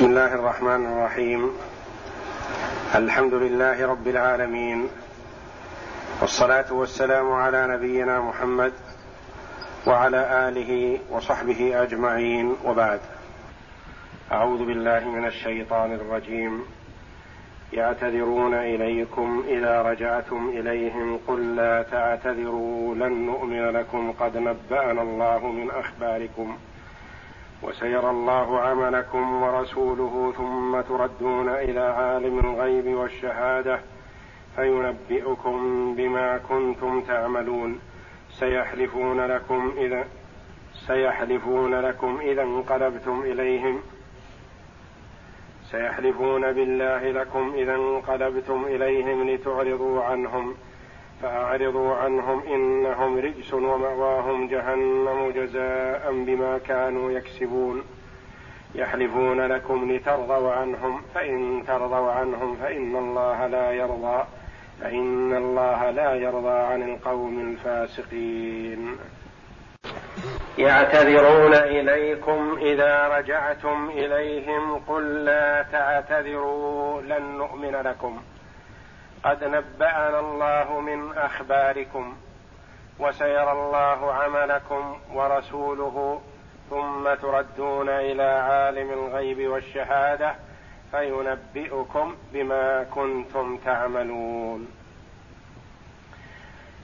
بسم الله الرحمن الرحيم. الحمد لله رب العالمين. والصلاة والسلام على نبينا محمد وعلى آله وصحبه أجمعين. وبعد. أعوذ بالله من الشيطان الرجيم. يعتذرون إليكم إذا رجعتم إليهم. قل لا تعتذروا لن نؤمن لكم. قد نبأنا الله من أخباركم. وسيرى الله عملكم ورسوله ثم تردون إلى عالم الغيب والشهادة فينبئكم بما كنتم تعملون. سيحلفون لكم إذا سيحلفون لكم إذا انقلبتم إليهم. سيحلفون بالله لكم إذا انقلبتم إليهم لتعرضوا عنهم. فأعرضوا عنهم إنهم رجس ومأواهم جهنم جزاء بما كانوا يكسبون. يحلفون لكم لترضوا عنهم فإن ترضوا عنهم فإن الله لا يرضى فإن الله لا يرضى عن القوم الفاسقين. يعتذرون إليكم إذا رجعتم إليهم قل لا تعتذروا لن نؤمن لكم. قد نبأنا الله من أخباركم وسيرى الله عملكم ورسوله ثم تردون إلى عالم الغيب والشهادة فينبئكم بما كنتم تعملون.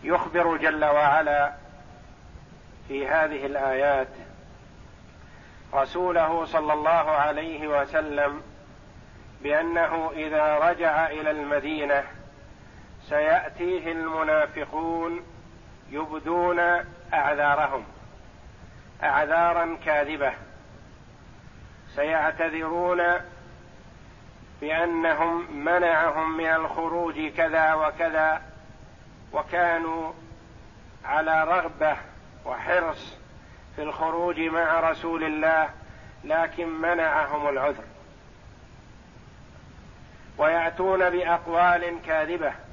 يخبر جل وعلا في هذه الآيات رسوله صلى الله عليه وسلم بأنه إذا رجع إلى المدينة سيأتيه المنافقون يبدون أعذارهم أعذارا كاذبة. سيعتذرون بأنهم منعهم من الخروج كذا وكذا وكانوا على رغبة وحرص في الخروج مع رسول الله لكن منعهم العذر. ويأتون بأقوال كاذبة.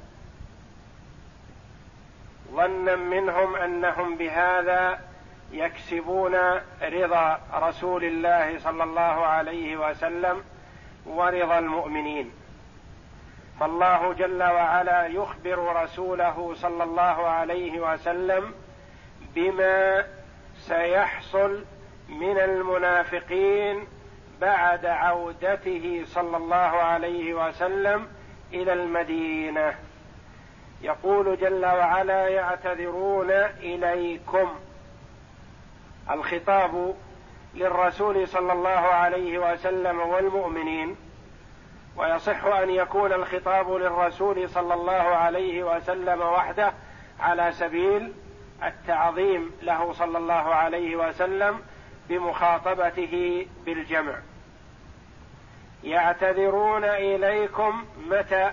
ظنا منهم أنهم بهذا يكسبون رضا رسول الله صلى الله عليه وسلم ورضا المؤمنين. فالله جل وعلا يخبر رسوله صلى الله عليه وسلم بما سيحصل من المنافقين بعد عودته صلى الله عليه وسلم إلى المدينة. يقول جل وعلا يعتذرون إليكم. الخطاب للرسول صلى الله عليه وسلم والمؤمنين ويصح أن يكون الخطاب للرسول صلى الله عليه وسلم وحده على سبيل التعظيم له صلى الله عليه وسلم بمخاطبته بالجمع. يعتذرون إليكم متى؟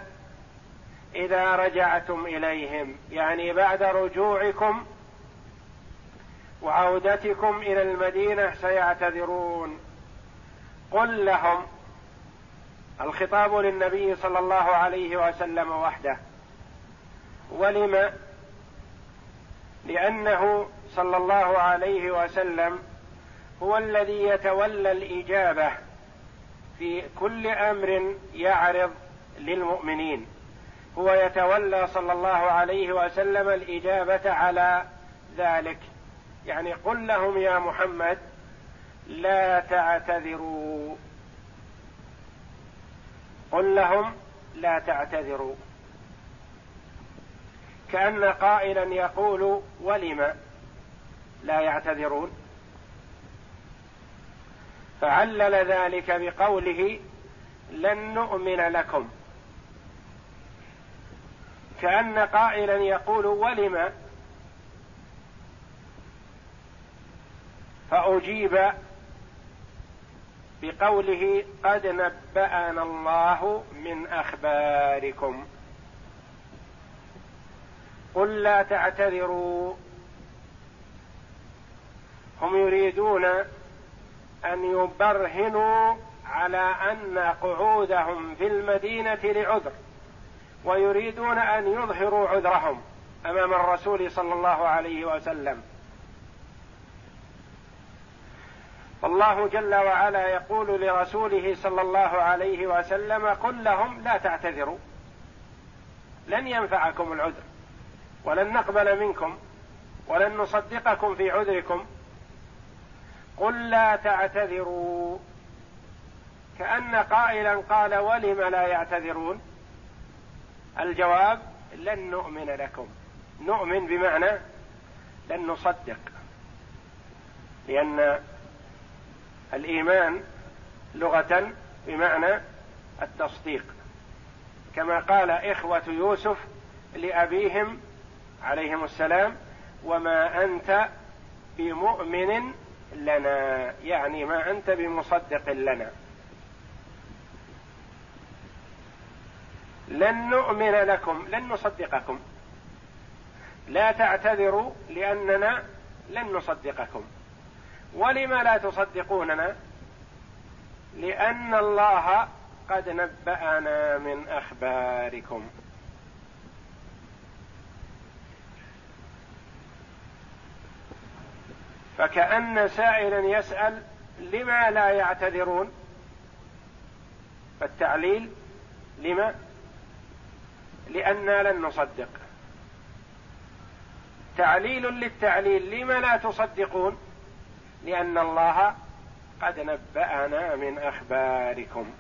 إذا رجعتم إليهم يعني بعد رجوعكم وعودتكم إلى المدينة سيعتذرون. قل لهم الخطاب للنبي صلى الله عليه وسلم وحده. ولم؟ لأنه صلى الله عليه وسلم هو الذي يتولى الإجابة في كل أمر يعرض للمؤمنين. هو يتولى صلى الله عليه وسلم الإجابة على ذلك. يعني قل لهم يا محمد لا تعتذروا. قل لهم لا تعتذروا. كأن قائلا يقول ولم لا يعتذرون؟ فعلل ذلك بقوله لن نؤمن لكم. كأن قائلا يقول ولم؟ فأجيب بقوله قد نبأنا الله من أخباركم. قل لا تعتذروا. هم يريدون أن يبرهنوا على أن قعودهم في المدينة لعذر. ويريدون أن يظهروا عذرهم أمام الرسول صلى الله عليه وسلم. الله جل وعلا يقول لرسوله صلى الله عليه وسلم قل لهم لا تعتذروا. لن ينفعكم العذر ولن نقبل منكم ولن نصدقكم في عذركم. قل لا تعتذروا. كأن قائلا قال ولم لا يعتذرون؟ الجواب لن نؤمن لكم. نؤمن بمعنى لن نصدق. لأن الإيمان لغة بمعنى التصديق. كما قال إخوة يوسف لأبيهم عليهم السلام وما أنت بمؤمن لنا. يعني ما أنت بمصدق لنا. لن نؤمن لكم لن نصدقكم. لا تعتذروا لأننا لن نصدقكم. ولم لا تصدقوننا؟ لأن الله قد نبأنا من أخباركم. فكأن سائلا يسأل لما لا يعتذرون؟ فالتعليل لما؟ لأننا لن نصدق. تعليل للتعليل لم لا تصدقون؟ لأن الله قد نبأنا من أخباركم.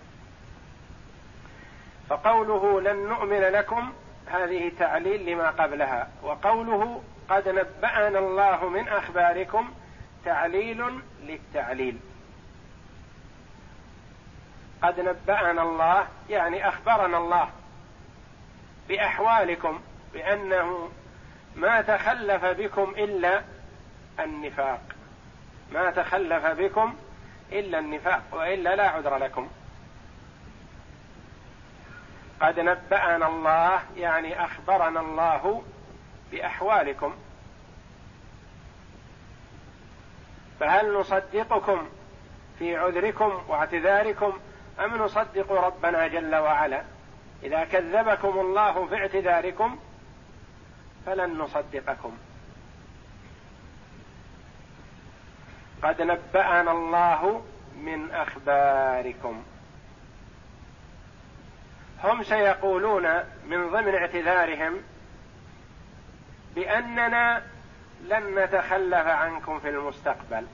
فقوله لن نؤمن لكم هذه تعليل لما قبلها. وقوله قد نبأنا الله من أخباركم تعليل للتعليل. قد نبأنا الله يعني أخبرنا الله. بأحوالكم بأنه ما تخلف بكم إلا النفاق. ما تخلف بكم إلا النفاق وإلا لا عذر لكم. قد نبأنا الله يعني أخبرنا الله بأحوالكم. فهل نصدقكم في عذركم واعتذاركم أم نصدق ربنا جل وعلا؟ إذا كذبكم الله في اعتذاركم فلن نصدقكم. قد نبأنا الله من أخباركم. هم سيقولون من ضمن اعتذارهم بأننا لن نتخلف عنكم في المستقبل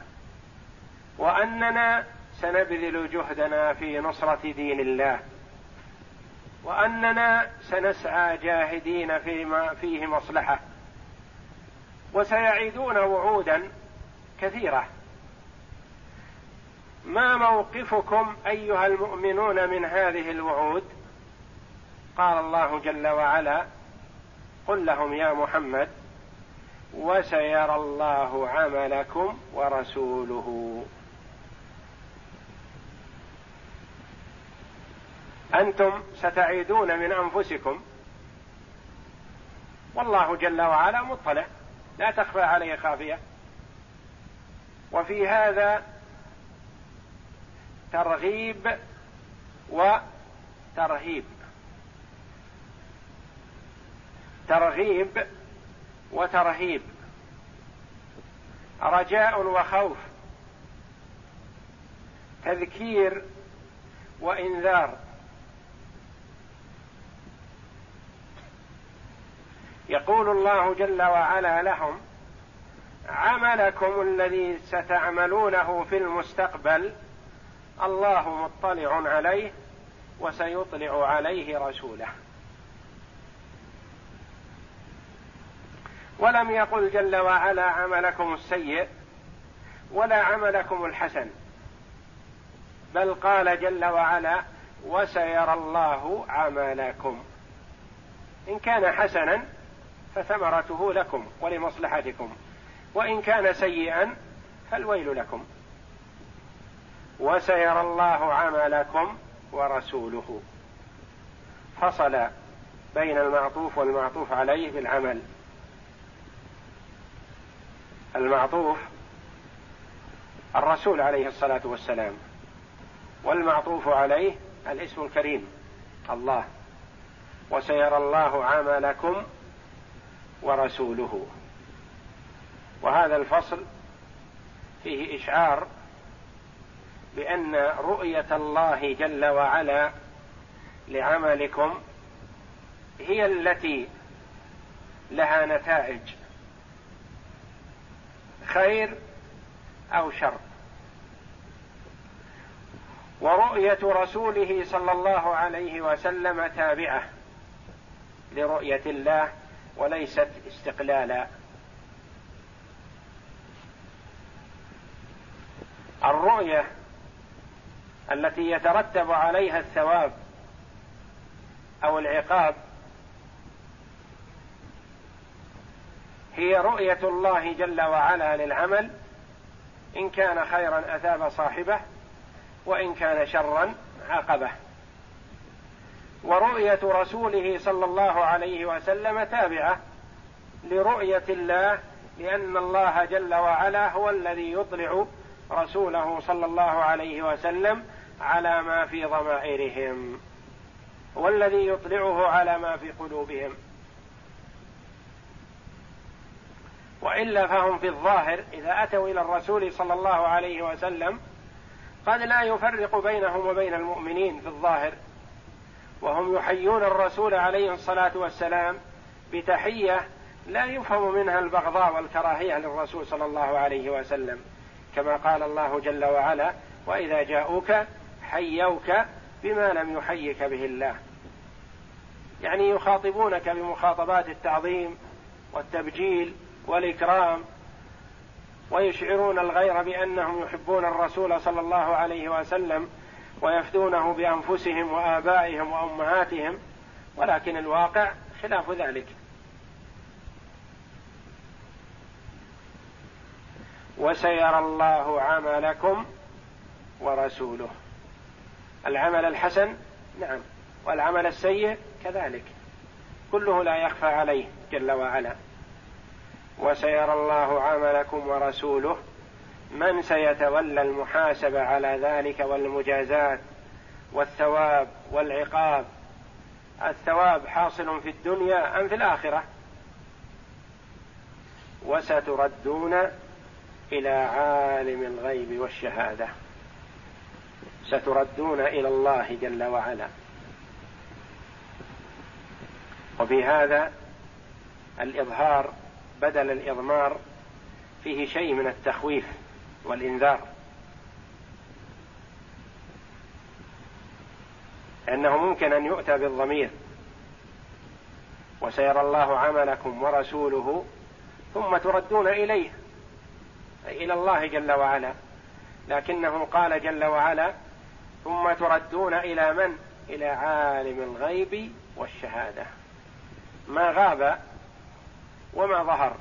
وأننا سنبذل جهدنا في نصرة دين الله. وأننا سنسعى جاهدين فيما فيه مصلحة. وسيعيدون وعودا كثيرة. ما موقفكم أيها المؤمنون من هذه الوعود؟ قال الله جل وعلا قل لهم يا محمد وسيرى الله عملكم ورسوله. أنتم ستعيدون من أنفسكم. والله جل وعلا مطلع. لا تخفى عليه خافية. وفي هذا ترغيب وترهيب. ترغيب وترهيب. رجاء وخوف. تذكير وإنذار. يقول الله جل وعلا لهم عملكم الذي ستعملونه في المستقبل الله مطلع عليه وسيطلع عليه رسوله. ولم يقل جل وعلا عملكم السيء ولا عملكم الحسن بل قال جل وعلا وسيرى الله عملكم. إن كان حسنا فثمرته لكم ولمصلحتكم. وإن كان سيئا فالويل لكم. وسيرى الله عملكم ورسوله. فصل بين المعطوف والمعطوف عليه بالعمل. المعطوف الرسول عليه الصلاة والسلام والمعطوف عليه الاسم الكريم الله. وسيرى الله عملكم ورسوله. وهذا الفصل فيه إشعار بأن رؤية الله جل وعلا لعملكم هي التي لها نتائج خير أو شر. ورؤية رسوله صلى الله عليه وسلم تابعة لرؤية الله وليست استقلالا الرؤية التي يترتب عليها الثواب أو العقاب هي رؤية الله جل وعلا للعمل إن كان خيرا أثاب صاحبه وإن كان شرا عاقبه. ورؤية رسوله صلى الله عليه وسلم تابعة لرؤية الله لأن الله جل وعلا هو الذي يطلع رسوله صلى الله عليه وسلم على ما في ضمائرهم هو الذي يطلعه على ما في قلوبهم. وإلا فهم في الظاهر إذا أتوا إلى الرسول صلى الله عليه وسلم قد لا يفرق بينهم وبين المؤمنين في الظاهر. وهم يحيون الرسول عليه الصلاة والسلام بتحية لا يفهم منها البغضاء والكراهية للرسول صلى الله عليه وسلم. كما قال الله جل وعلا وإذا جاءوك حيوك بما لم يحيك به الله. يعني يخاطبونك بمخاطبات التعظيم والتبجيل والإكرام ويشعرون الغير بأنهم يحبون الرسول صلى الله عليه وسلم ويفدونه بأنفسهم وآبائهم وأمهاتهم ولكن الواقع خلاف ذلك. وسيرى الله عملكم ورسوله. العمل الحسن نعم والعمل السيء كذلك. كله لا يخفى عليه جل وعلا. وسيرى الله عملكم ورسوله من سيتولى المحاسبه على ذلك والمجازات والثواب والعقاب؟ الثواب حاصل في الدنيا أم في الآخرة؟ وستردون إلى عالم الغيب والشهادة. ستردون إلى الله جل وعلا. وفي هذا الإظهار بدل الإضمار فيه شيء من التخويف. والإنذار. لأنه ممكن أن يؤتى بالضمير. وسيرى الله عملكم ورسوله ثم تردون إليه. إلى الله جل وعلا. لكنه قال جل وعلا ثم تردون إلى من؟ إلى عالم الغيب والشهادة. ما غاب وما ظهر.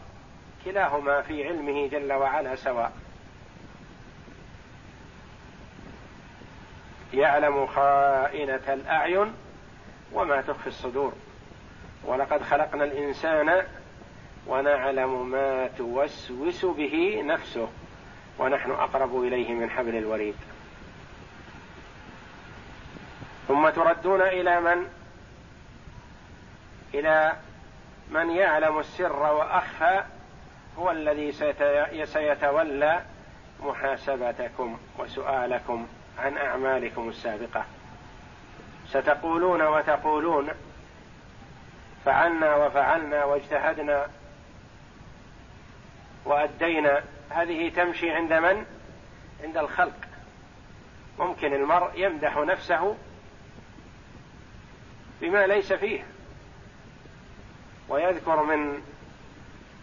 كلاهما في علمه جل وعلا سواء. يعلم خائنة الأعين وما تخفي الصدور. ولقد خلقنا الإنسان ونعلم ما توسوس به نفسه ونحن أقرب إليه من حبل الوريد. ثم تردون إلى من؟ إلى من يعلم السر وأخفى هو الذي سيتولى محاسبتكم وسؤالكم. عن أعمالكم السابقة. ستقولون وتقولون. فعلنا وفعلنا واجتهدنا. وأدينا. هذه تمشي عند من؟ عند الخلق. ممكن المرء يمدح نفسه بما ليس فيه. ويذكر من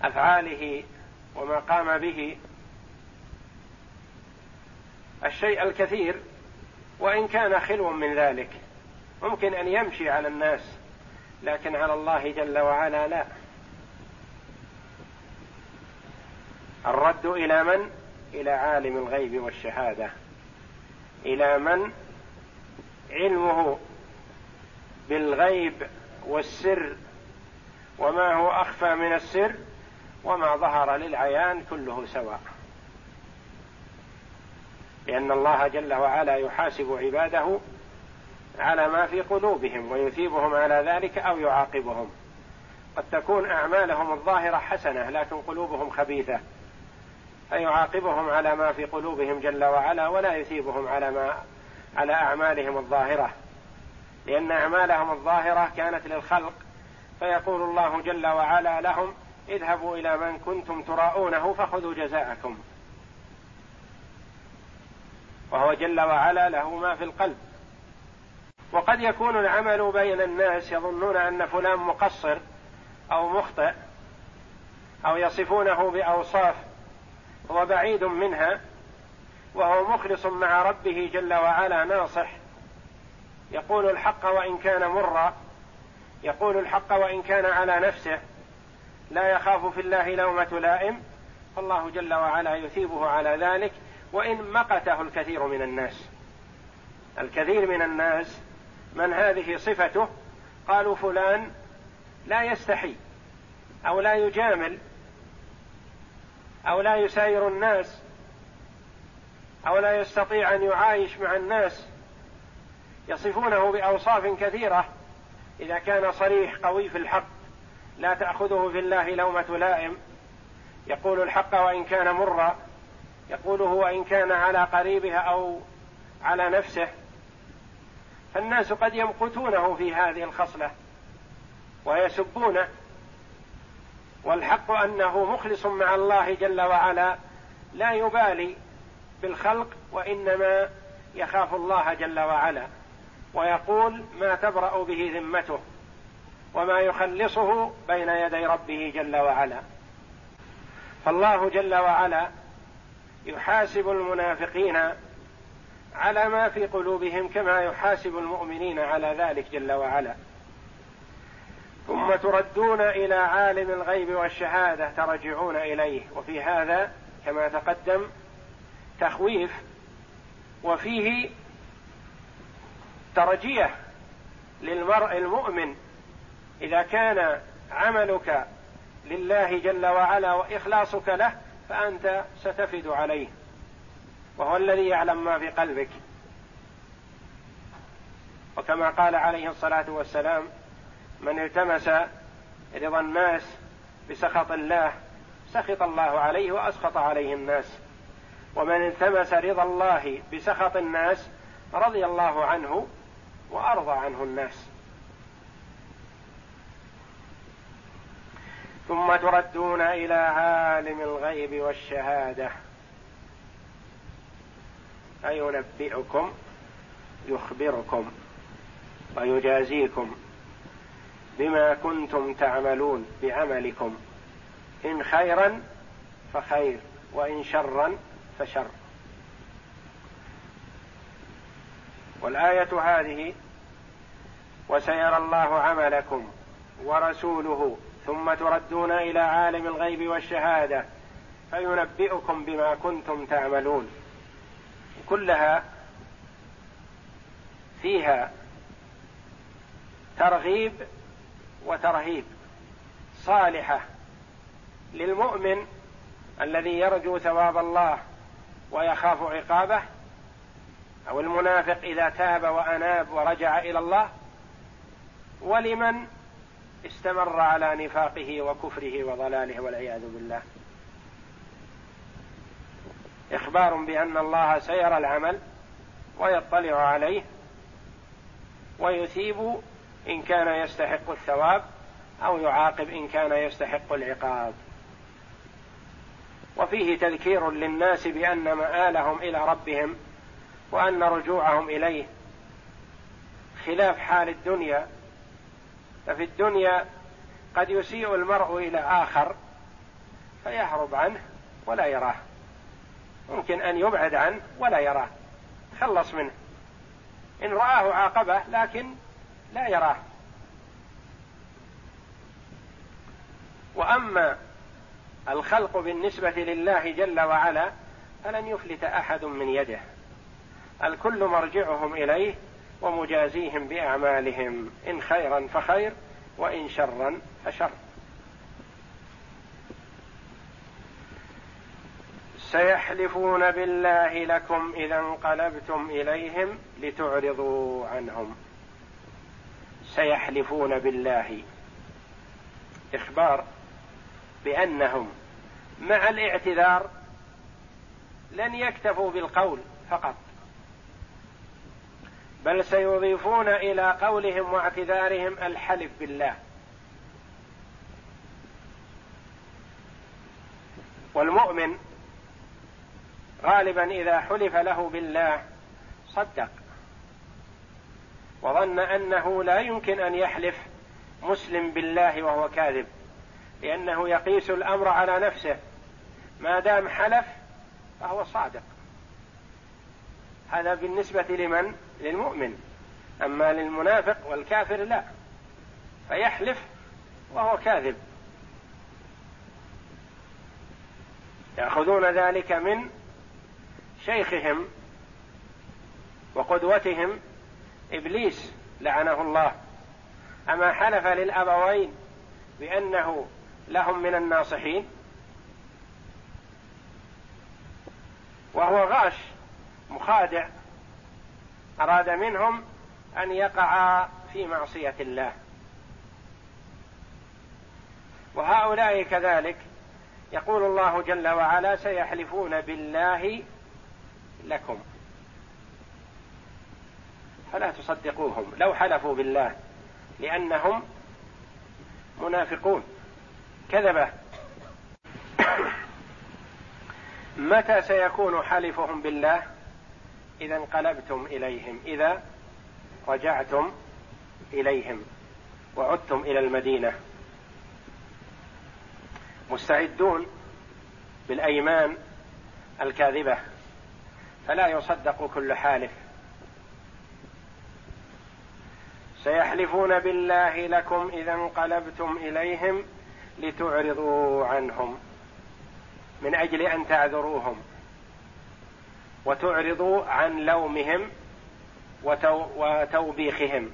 أفعاله وما قام به. الشيء الكثير وإن كان خلوا من ذلك. ممكن أن يمشي على الناس لكن على الله جل وعلا لا. الرد إلى من؟ إلى عالم الغيب والشهادة. إلى من؟ علمه بالغيب والسر. وما هو أخفى من السر؟ وما ظهر للعيان كله سواء. لأن الله جل وعلا يحاسب عباده على ما في قلوبهم ويثيبهم على ذلك أو فيعاقبهم على ما في قلوبهم جل وعلا ولا يثيبهم على ما على أعمالهم الظاهرة. لأن أعمالهم الظاهرة كانت للخلق فيقول الله جل وعلا لهم اذهبوا إلى من كنتم تراءونه فخذوا جزاءكم. وهو جل وعلا له ما في القلب. وقد يكون العمل بين الناس يظنون أن فلان مقصر أو مخطئ أو يصفونه بأوصاف هو بعيد منها وهو مخلص مع ربه جل وعلا ناصح. يقول الحق وإن كان مرا يقول الحق وإن كان على نفسه. لا يخاف في الله لومة لائم فالله جل وعلا يثيبه على ذلك. وإن مقته الكثير من الناس. الكثير من الناس من هذه صفته قالوا فلان لا يستحي أو لا يجامل أو لا يساير الناس أو لا يستطيع أن يعايش مع الناس. يصفونه بأوصاف كثيرة. إذا كان صريح قوي في الحق لا تأخذه في الله لومة لائم. يقول الحق وإن كان مرا يقوله وإن كان على قريبها أو على نفسه فالناس قد يمقتونه في هذه الخصلة ويسبونه والحق أنه مخلص مع الله جل وعلا لا يبالي بالخلق وإنما يخاف الله جل وعلا ويقول ما تبرأ به ذمته وما يخلصه بين يدي ربه جل وعلا. فالله جل وعلا يحاسب المنافقين على ما في قلوبهم كما يحاسب المؤمنين على ذلك جل وعلا. ثم تردون إلى عالم الغيب والشهادة ترجعون إليه. وفي هذا كما تقدم تخويف وفيه ترجية للمرء المؤمن إذا كان عملك لله جل وعلا وإخلاصك له فأنت ستفد عليه وهو الذي يعلم ما في قلبك. وكما قال عليه الصلاة والسلام من التمس رضا الناس بسخط الله سخط الله عليه وأسخط عليه الناس. ومن التمس رضا الله بسخط الناس رضي الله عنه وأرضى عنه الناس. ثم تردون إلى عالم الغيب والشهادة. فينبئكم يخبركم ويجازيكم بما كنتم تعملون بعملكم. إن خيرا فخير وإن شرا فشر. والآية هذه وسيرى الله عملكم ورسوله ثم تردون إلى عالم الغيب والشهادة فينبئكم بما كنتم تعملون. كلها فيها ترغيب وترهيب صالحة للمؤمن الذي يرجو ثواب الله ويخاف عقابه أو المنافق إذا تاب وأناب ورجع إلى الله ولمن استمر على نفاقه وكفره وضلاله والعياذ بالله. إخبار بأن الله سيرى العمل ويطلع عليه ويثيب إن كان يستحق الثواب أو يعاقب إن كان يستحق العقاب. وفيه تذكير للناس بأن مآلهم إلى ربهم وأن رجوعهم إليه خلاف حال الدنيا ففي الدنيا قد يسيء المرء إلى آخر فيهرب عنه ولا يراه. ممكن أن يبعد عنه ولا يراه. خلص منه. إن رآه عاقبه لكن لا يراه. وأما الخلق بالنسبة لله جل وعلا فلن يفلت أحد من يده. الكل مرجعهم إليه ومجازيهم بأعمالهم. إن خيرا فخير وإن شرا فشر. سيحلفون بالله لكم إذا انقلبتم إليهم لتعرضوا عنهم. سيحلفون بالله. إخبار بأنهم مع الاعتذار لن يكتفوا بالقول فقط. بل سيضيفون إلى قولهم واعتذارهم الحلف بالله. والمؤمن غالبا إذا حلف له بالله صدق وظن أنه لا يمكن أن يحلف مسلم بالله وهو كاذب لأنه يقيس الأمر على نفسه. ما دام حلف فهو صادق. هذا بالنسبة لمن للمؤمن أما للمنافق والكافر لا فيحلف وهو كاذب. يأخذون ذلك من شيخهم وقدوتهم. إبليس لعنه الله. أما حلف للأبوين بأنه لهم من الناصحين وهو غاش مخادع أراد منهم أن يقعا في معصية الله. وهؤلاء كذلك يقول الله جل وعلا سيحلفون بالله لكم. فلا تصدقوهم. لو حلفوا بالله لأنهم منافقون. كذبة متى سيكون حلفهم بالله؟ إذا انقلبتم إليهم إذا رجعتم إليهم وعدتم إلى المدينة. مستعدون بالأيمان الكاذبة فلا يصدق كل حالف. سيحلفون بالله لكم إذا انقلبتم إليهم لتعرضوا عنهم من أجل أن تعذروهم. وتعرضوا عن لومهم وتوبيخهم.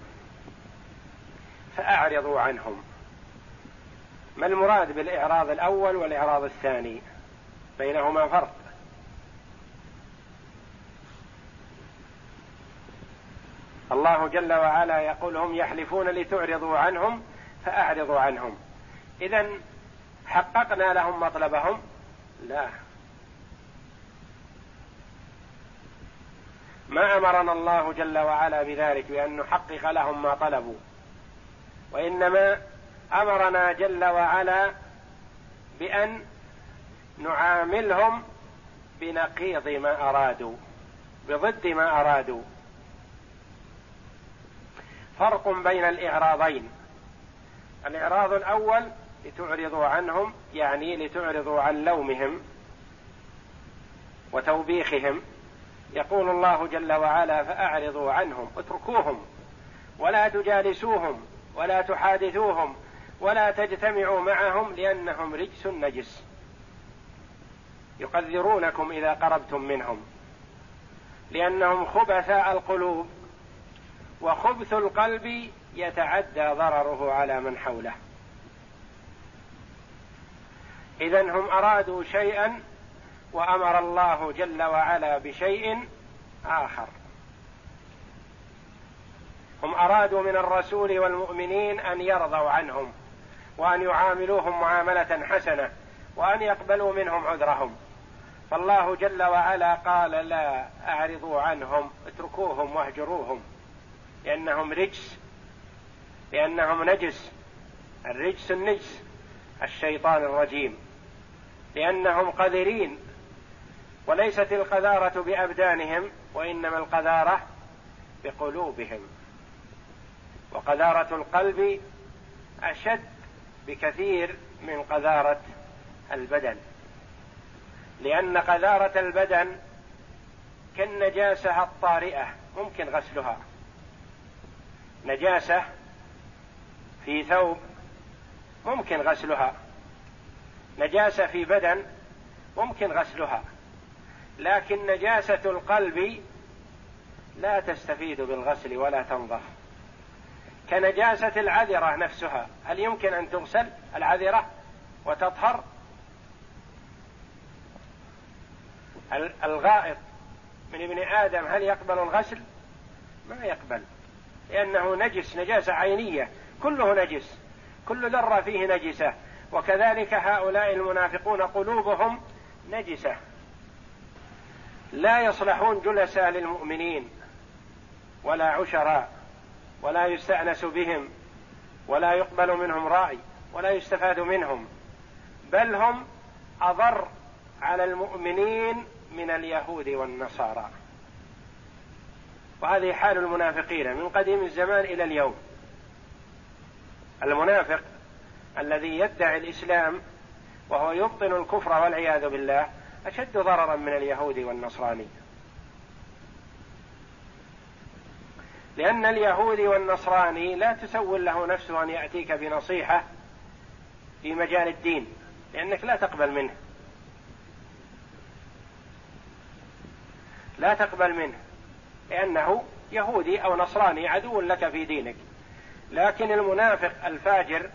فأعرضوا عنهم. ما المراد بالإعراض الأول والإعراض الثاني؟ بينهما فرق. الله جل وعلا يقول هم يحلفون لتعرضوا عنهم فأعرضوا عنهم. إذا حققنا لهم مطلبهم؟ لا. ما أمرنا الله جل وعلا بذلك بأن نحقق لهم ما طلبوا. وإنما أمرنا جل وعلا بأن نعاملهم بنقيض ما أرادوا بضد ما أرادوا. فرق بين الإعراضين. الإعراض الأول لتعرضوا عنهم يعني لتعرضوا عن لومهم وتوبيخهم. يقول الله جل وعلا فأعرضوا عنهم اتركوهم ولا تجالسوهم ولا تحادثوهم ولا تجتمعوا معهم لأنهم رجس نجس. يقذرونكم إذا قربتم منهم لأنهم خبثاء القلوب وخبث القلب يتعدى ضرره على من حوله. اذا هم أرادوا شيئا وأمر الله جل وعلا بشيء آخر. هم أرادوا من الرسول والمؤمنين أن يرضوا عنهم وأن يعاملوهم معاملة حسنة وأن يقبلوا منهم عذرهم. فالله جل وعلا قال لا أعرضوا عنهم اتركوهم واهجروهم. لأنهم رجس لأنهم نجس. الرجس النجس الشيطان الرجيم. لأنهم قذرين. وليست القذارة بأبدانهم وإنما القذارة بقلوبهم. وقذارة القلب أشد بكثير من قذارة البدن. لأن قذارة البدن كالنجاسة الطارئة ممكن غسلها. نجاسة في ثوب ممكن غسلها. نجاسة في بدن ممكن غسلها. لكن نجاسة القلب لا تستفيد بالغسل ولا تنظف. كنجاسة العذرة نفسها هل يمكن أن تغسل العذرة وتطهر؟ الغائط من ابن آدم هل يقبل الغسل؟ ما يقبل لأنه نجس نجاسة عينية كله نجس كل ذرة فيه نجسة وكذلك هؤلاء المنافقون قلوبهم نجسة. لا يصلحون جلساء للمؤمنين ولا عشراء ولا يستأنس بهم ولا يقبل منهم رأي ولا يستفاد منهم بل هم أضر على المؤمنين من اليهود والنصارى. وهذه حال المنافقين من قديم الزمان إلى اليوم. المنافق الذي يدعي الإسلام وهو يبطن الكفر والعياذ بالله أشد ضررا من اليهود والنصراني. لأن اليهودي والنصراني لا تسول له نفسه أن يأتيك بنصيحة في مجال الدين لأنك لا تقبل منه. لا تقبل منه لأنه يهودي أو نصراني عدو لك في دينك. لكن المنافق الفاجر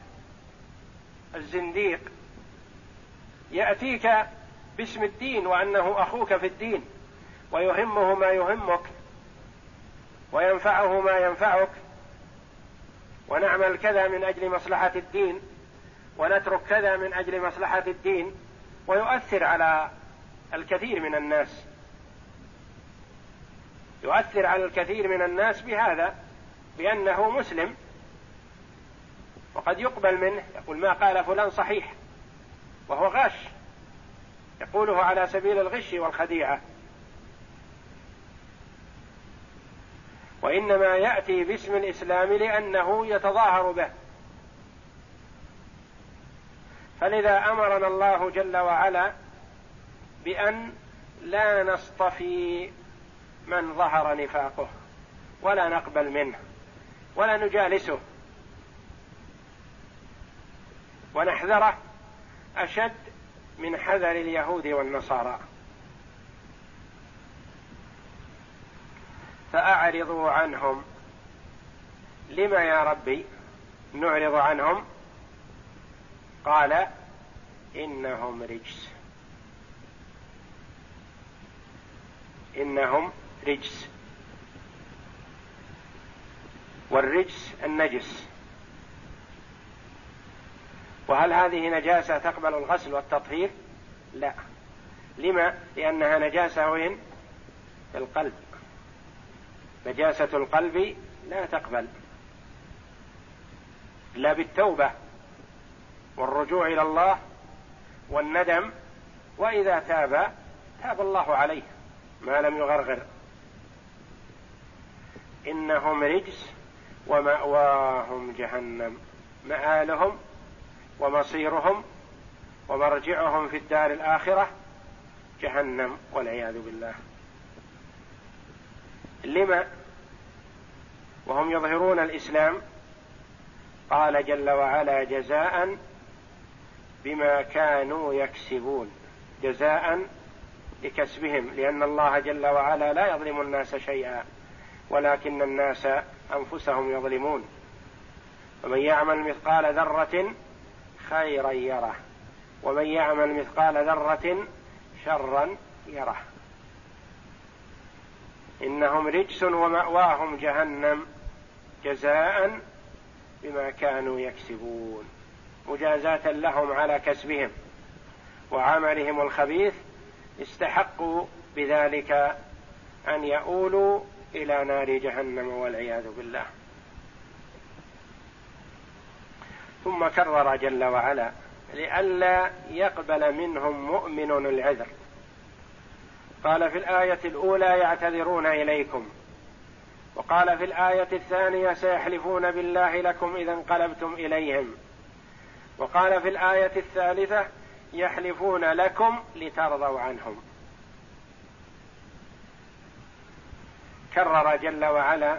الزنديق يأتيك باسم الدين وأنه أخوك في الدين ويهمه ما يهمك وينفعه ما ينفعك ونعمل كذا من أجل مصلحة الدين ونترك كذا من أجل مصلحة الدين ويؤثر على الكثير من الناس. يؤثر على الكثير من الناس بهذا بأنه مسلم وقد يقبل منه يقول ما قال فلان صحيح وهو غاش. يقوله على سبيل الغش والخديعة. وإنما يأتي باسم الإسلام لأنه يتظاهر به. فلذا أمرنا الله جل وعلا بأن لا نصطفي من ظهر نفاقه ولا نقبل منه ولا نجالسه. ونحذره أشد من حذر اليهود والنصارى. فأعرضوا عنهم. لم يا ربي؟ نعرض عنهم. قال إنهم رجس. إنهم رجس. والرجس النجس. وهل هذه نجاسة تقبل الغسل والتطهير؟ لا لما؟ لأنها نجاسة وين؟ في القلب نجاسة القلب لا تقبل لا بالتوبة والرجوع إلى الله والندم وإذا تاب تاب الله عليه ما لم يغرغر إنهم رجس ومأواهم جهنم مآلهم ومصيرهم ومرجعهم في الدار الآخرة جهنم والعياذ بالله. لما وهم يظهرون الإسلام قال جل وعلا جزاء بما كانوا يكسبون جزاء لكسبهم لأن الله جل وعلا لا يظلم الناس شيئا ولكن الناس أنفسهم يظلمون. ومن يعمل مثقال ذرة خيرا يره ومن يعمل مثقال ذرة شرا يره. إنهم رجس ومأواهم جهنم جزاء بما كانوا يكسبون مجازاة لهم على كسبهم وعملهم الخبيث استحقوا بذلك أن يؤولوا إلى نار جهنم والعياذ بالله. ثم كرر جل وعلا لئلا يقبل منهم مؤمن العذر. قال في الآية الأولى يعتذرون إليكم. وقال في الآية الثانية سيحلفون بالله لكم إذا انقلبتم إليهم. وقال في الآية الثالثة يحلفون لكم لترضوا عنهم. كرر جل وعلا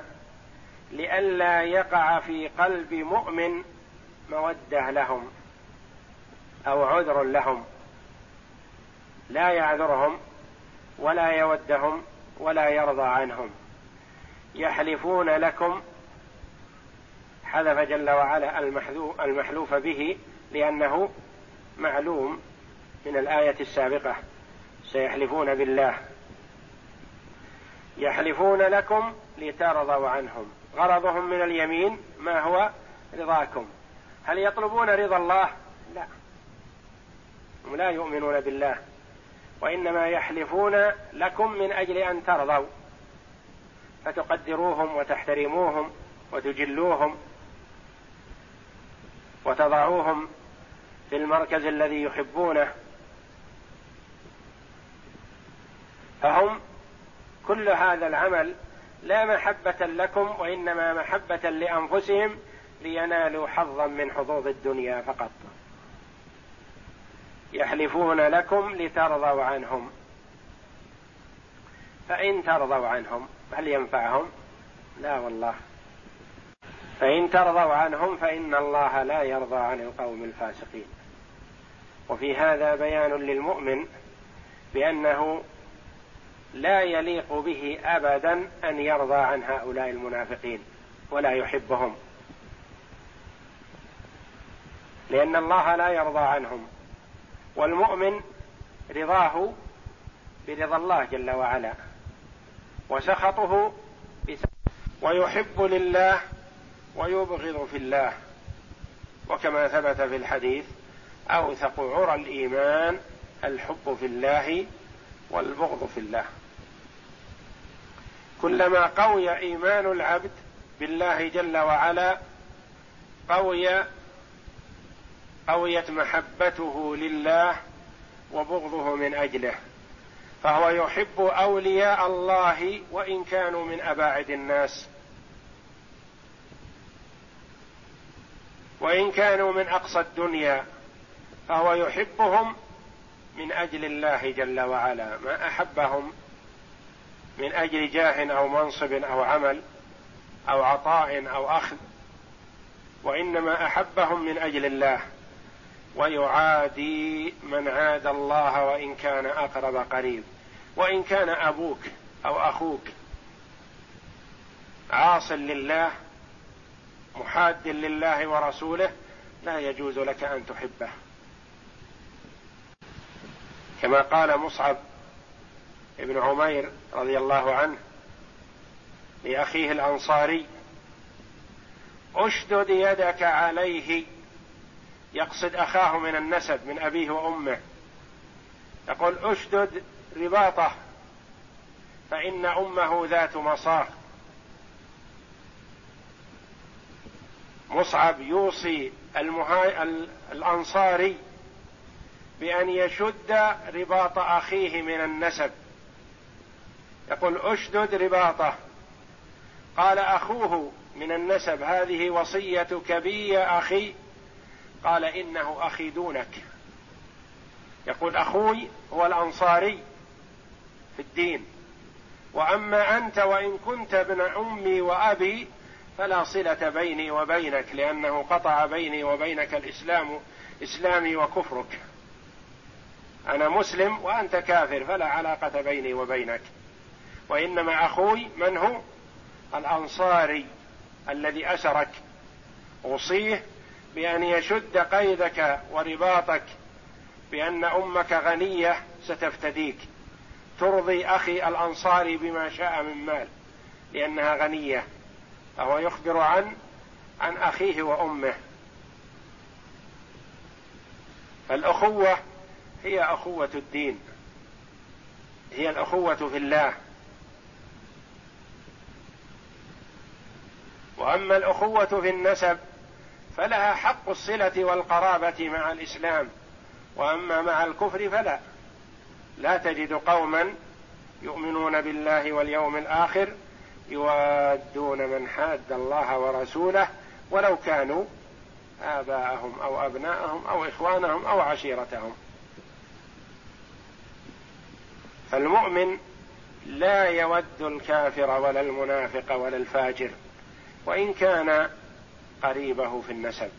لئلا يقع في قلب مؤمن مودة لهم أو عذر لهم. لا يعذرهم ولا يودهم ولا يرضى عنهم. يحلفون لكم حذف جل وعلا المحلوف به لأنه معلوم من الآية السابقة. سيحلفون بالله. يحلفون لكم لترضوا عنهم. غرضهم من اليمين ما هو؟ رضاكم. هل يطلبون رضا الله؟ لا. هم لا يؤمنون بالله. وإنما يحلفون لكم من أجل أن ترضوا. فتقدروهم وتحترموهم وتجلوهم وتضعوهم في المركز الذي يحبونه. فهم كل هذا العمل لا محبة لكم وإنما محبة لأنفسهم لينالوا حظا من حظوظ الدنيا فقط. يحلفون لكم لترضوا عنهم. فإن ترضوا عنهم هل ينفعهم؟ لا والله. فإن ترضوا عنهم فإن الله لا يرضى عن القوم الفاسقين. وفي هذا بيان للمؤمن بأنه لا يليق به ابدا أن يرضى عن هؤلاء المنافقين ولا يحبهم. لأن الله لا يرضى عنهم. والمؤمن رضاه برضا الله جل وعلا. وسخطه ويحب لله ويبغض في الله. وكما ثبت في الحديث أوثق عرى الإيمان الحب في الله والبغض في الله. كلما قوي إيمان العبد بالله جل وعلا قوي قويت محبته لله وبغضه من أجله فهو يحب أولياء الله وإن كانوا من أباعد الناس. وإن كانوا من أقصى الدنيا فهو يحبهم من أجل الله جل وعلا ما أحبهم من أجل جاه أو منصب أو عمل أو عطاء أو أخذ وإنما أحبهم من أجل الله. ويعادي من عاد الله وإن كان أقرب قريب. وإن كان أبوك أو أخوك عاص لله محاد لله ورسوله لا يجوز لك أن تحبه. كما قال مصعب ابن عمير رضي الله عنه لأخيه الأنصاري أشدد يدك عليه يقصد أخاه من النسب من أبيه وأمه. يقول أشدد رباطه فإن أمه ذات مصاخ مصعب يوصي المها... الأنصاري بأن يشد رباط أخيه من النسب. يقول أشدد رباطه. قال أخوه من النسب هذه وصيتك بي يا أخي. قال إنه أخي دونك. يقول أخوي هو الأنصاري في الدين. وأما أنت وإن كنت ابن أمي وأبي فلا صلة بيني وبينك لأنه قطع بيني وبينك الإسلام إسلامي وكفرك. أنا مسلم وأنت كافر فلا علاقة بيني وبينك. وإنما أخوي من هو؟ الأنصاري الذي اسرك أوصيه بأن يشد قيدك ورباطك بأن أمك غنية ستفتديك. ترضي أخي الأنصاري بما شاء من مال لأنها غنية. فهو يخبر عن عن أخيه وأمه. فالأخوة هي أخوة الدين. هي الأخوة في الله. وأما الأخوة في النسب فلها حق الصلة والقرابة مع الإسلام وأما مع الكفر فلا. لا تجد قوما يؤمنون بالله واليوم الآخر يوادون من حاد الله ورسوله ولو كانوا آباءهم أو أبناءهم أو إخوانهم أو عشيرتهم. فالمؤمن لا يود الكافر ولا المنافق ولا الفاجر وإن كان قريبه في النسب.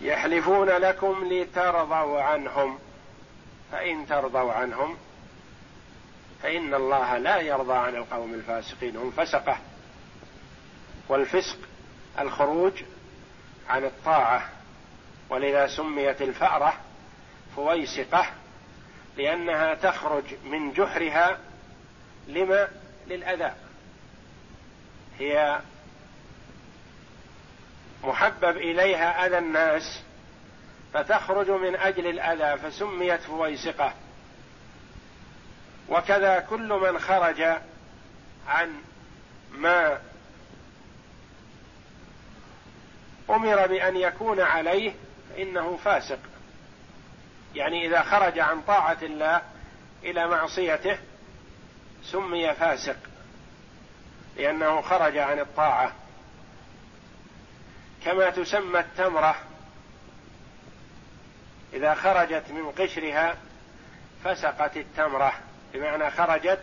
يحلفون لكم لترضوا عنهم. فإن ترضوا عنهم فإن الله لا يرضى عن القوم الفاسقين. هم فسقة. والفسق الخروج عن الطاعة. ولذا سميت الفأرة فويسقة لأنها تخرج من جحرها. لما؟ للأذى. هي محبب إليها أذى الناس فتخرج من أجل الأذى فسميت فويسقة. وكذا كل من خرج عن ما أمر بأن يكون عليه فإنه فاسق. يعني إذا خرج عن طاعة الله إلى معصيته سمي فاسق. لأنه خرج عن الطاعة. كما تسمى التمرة إذا خرجت من قشرها فسقت التمرة بمعنى خرجت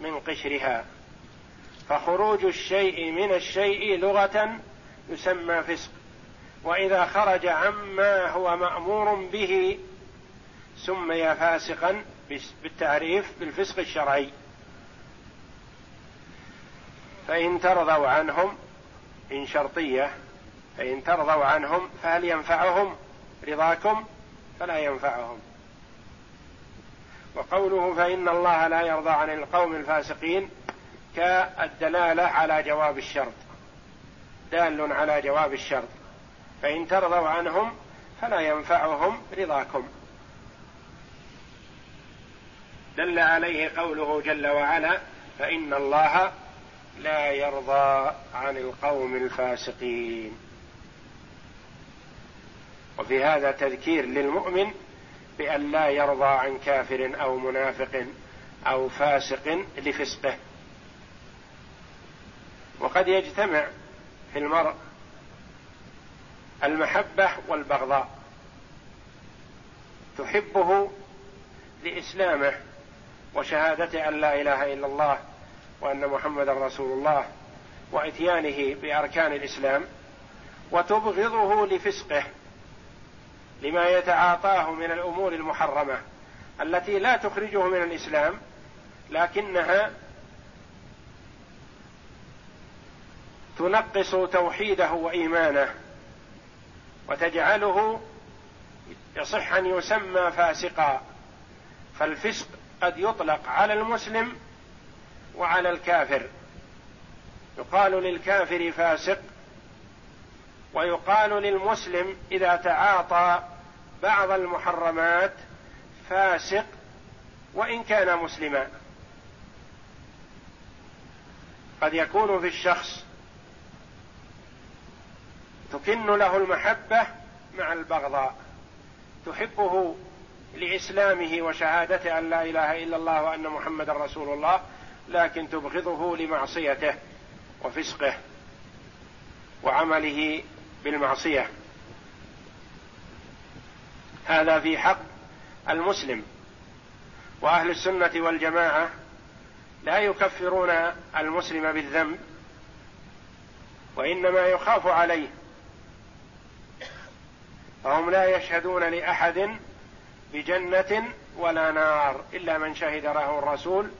من قشرها. فخروج الشيء من الشيء لغة يسمى فسق. وإذا خرج عما هو مأمور به سمي فاسقا بالتعريف بالفسق الشرعي. فإن ترضوا عنهم إن شرطية فإن ترضوا عنهم فهل ينفعهم رضاكم؟ فلا ينفعهم. وقوله فإن الله لا يرضى عن القوم الفاسقين كالدلالة على جواب الشرط. دال على جواب الشرط. فإن ترضوا عنهم فلا ينفعهم رضاكم. دل عليه قوله جل وعلا فإن الله لا يرضى عن القوم الفاسقين. وفي هذا تذكير للمؤمن بأن لا يرضى عن كافر أو منافق أو فاسق لفسقه. وقد يجتمع في المرء المحبة والبغضاء. تحبه لإسلامه وشهادته أن لا إله إلا الله وأن محمدا رسول الله وإتيانه بأركان الإسلام وتبغضه لفسقه لما يتعاطاه من الأمور المحرمة التي لا تخرجه من الإسلام لكنها تنقص توحيده وإيمانه وتجعله يصح أن يسمى فاسقا. فالفسق قد يطلق على المسلم وعلى الكافر. يقال للكافر فاسق ويقال للمسلم إذا تعاطى بعض المحرمات فاسق وإن كان مسلما. قد يكون في الشخص تكن له المحبة مع البغضاء تحبه لإسلامه وشهادته أن لا إله إلا الله وأن محمدا رسول الله لكن تبغضه لمعصيته وفسقه وعمله بالمعصية. هذا في حق المسلم. وأهل السنة والجماعة لا يكفرون المسلم بالذنب وإنما يخاف عليه. فهم لا يشهدون لأحد بجنة ولا نار إلا من شهد له الرسول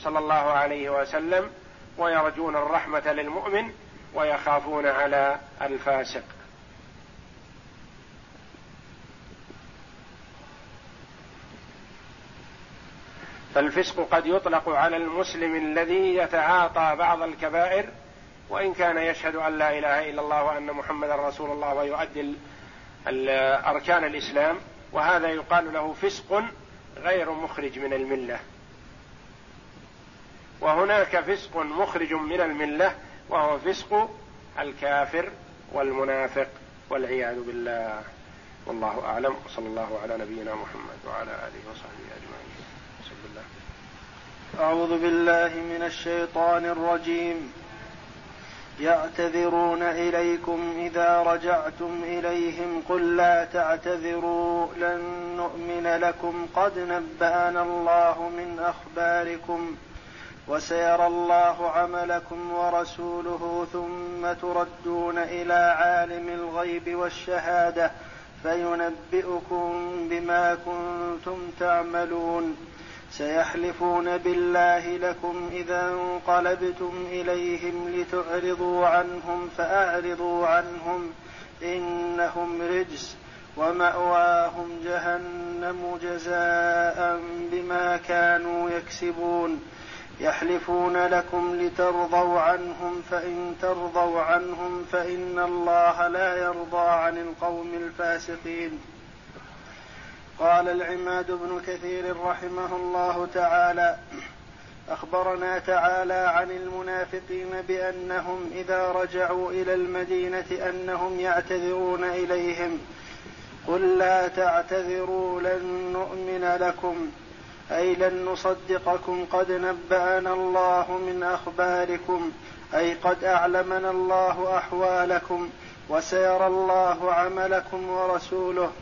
صلى الله عليه وسلم ويرجون الرحمة للمؤمن ويخافون على الفاسق. فالفسق قد يطلق على المسلم الذي يتعاطى بعض الكبائر وإن كان يشهد أن لا إله إلا الله وأن محمدا رسول الله ويؤدي أركان الإسلام وهذا يقال له فسق غير مخرج من الملة. وهناك فسق مخرج من الملة وهو فسق الكافر والمنافق والعياذ بالله. والله أعلم وصلى الله على نبينا محمد وعلى آله وصحبه أجمعين. بسم الله. أعوذ بالله من الشيطان الرجيم. يعتذرون إليكم إذا رجعتم إليهم قل لا تعتذروا لن نؤمن لكم قد نبأنا الله من أخباركم. وسيرى الله عملكم ورسوله ثم تردون إلى عالم الغيب والشهادة فينبئكم بما كنتم تعملون. سيحلفون بالله لكم إذا انقلبتم إليهم لتعرضوا عنهم فأعرضوا عنهم إنهم رجس ومأواهم جهنم جزاء بما كانوا يكسبون. يحلفون لكم لترضوا عنهم فإن ترضوا عنهم فإن الله لا يرضى عن القوم الفاسقين. قال العماد بن كثير رحمه الله تعالى أخبرنا تعالى عن المنافقين بأنهم إذا رجعوا إلى المدينة أنهم يعتذرون إليهم. قل لا تعتذروا لن نؤمن لكم. أي لن نصدقكم قد نبأنا الله من أخباركم أي قد أعلمنا الله أحوالكم وسيرى الله عملكم ورسوله.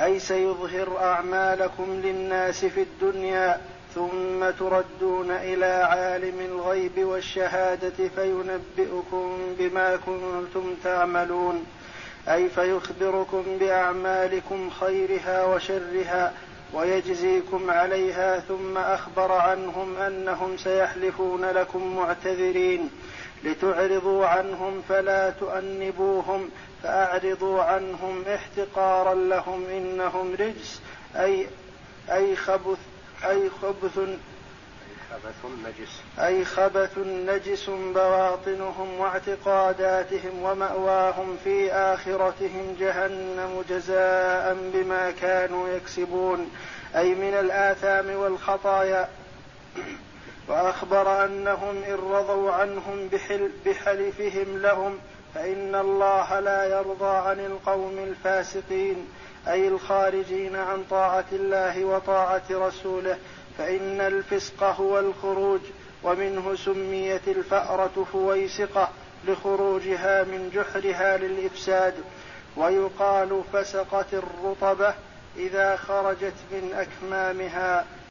أي سيظهر أعمالكم للناس في الدنيا ثم تردون إلى عالم الغيب والشهادة فينبئكم بما كنتم تعملون. أي فيخبركم بأعمالكم خيرها وشرها ويجزيكم عليها ثم أخبر عنهم أنهم سيحلفون لكم معتذرين لتعرضوا عنهم فلا تؤنبوهم فأعرضوا عنهم احتقارا لهم إنهم رجس اي أي خبث أي خبث خبث نجس أي خبث نجس بواطنهم واعتقاداتهم ومأواهم في آخرتهم جهنم جزاء بما كانوا يكسبون. أي من الآثام والخطايا. وأخبر أنهم إن رضوا عنهم بحل بحلفهم لهم فإن الله لا يرضى عن القوم الفاسقين أي الخارجين عن طاعة الله وطاعة رسوله. فإن الفسق هو الخروج ومنه سميت الفأرة فويسقة لخروجها من جحرها للإفساد. ويقال فسقت الرطبة إذا خرجت من أكمامها.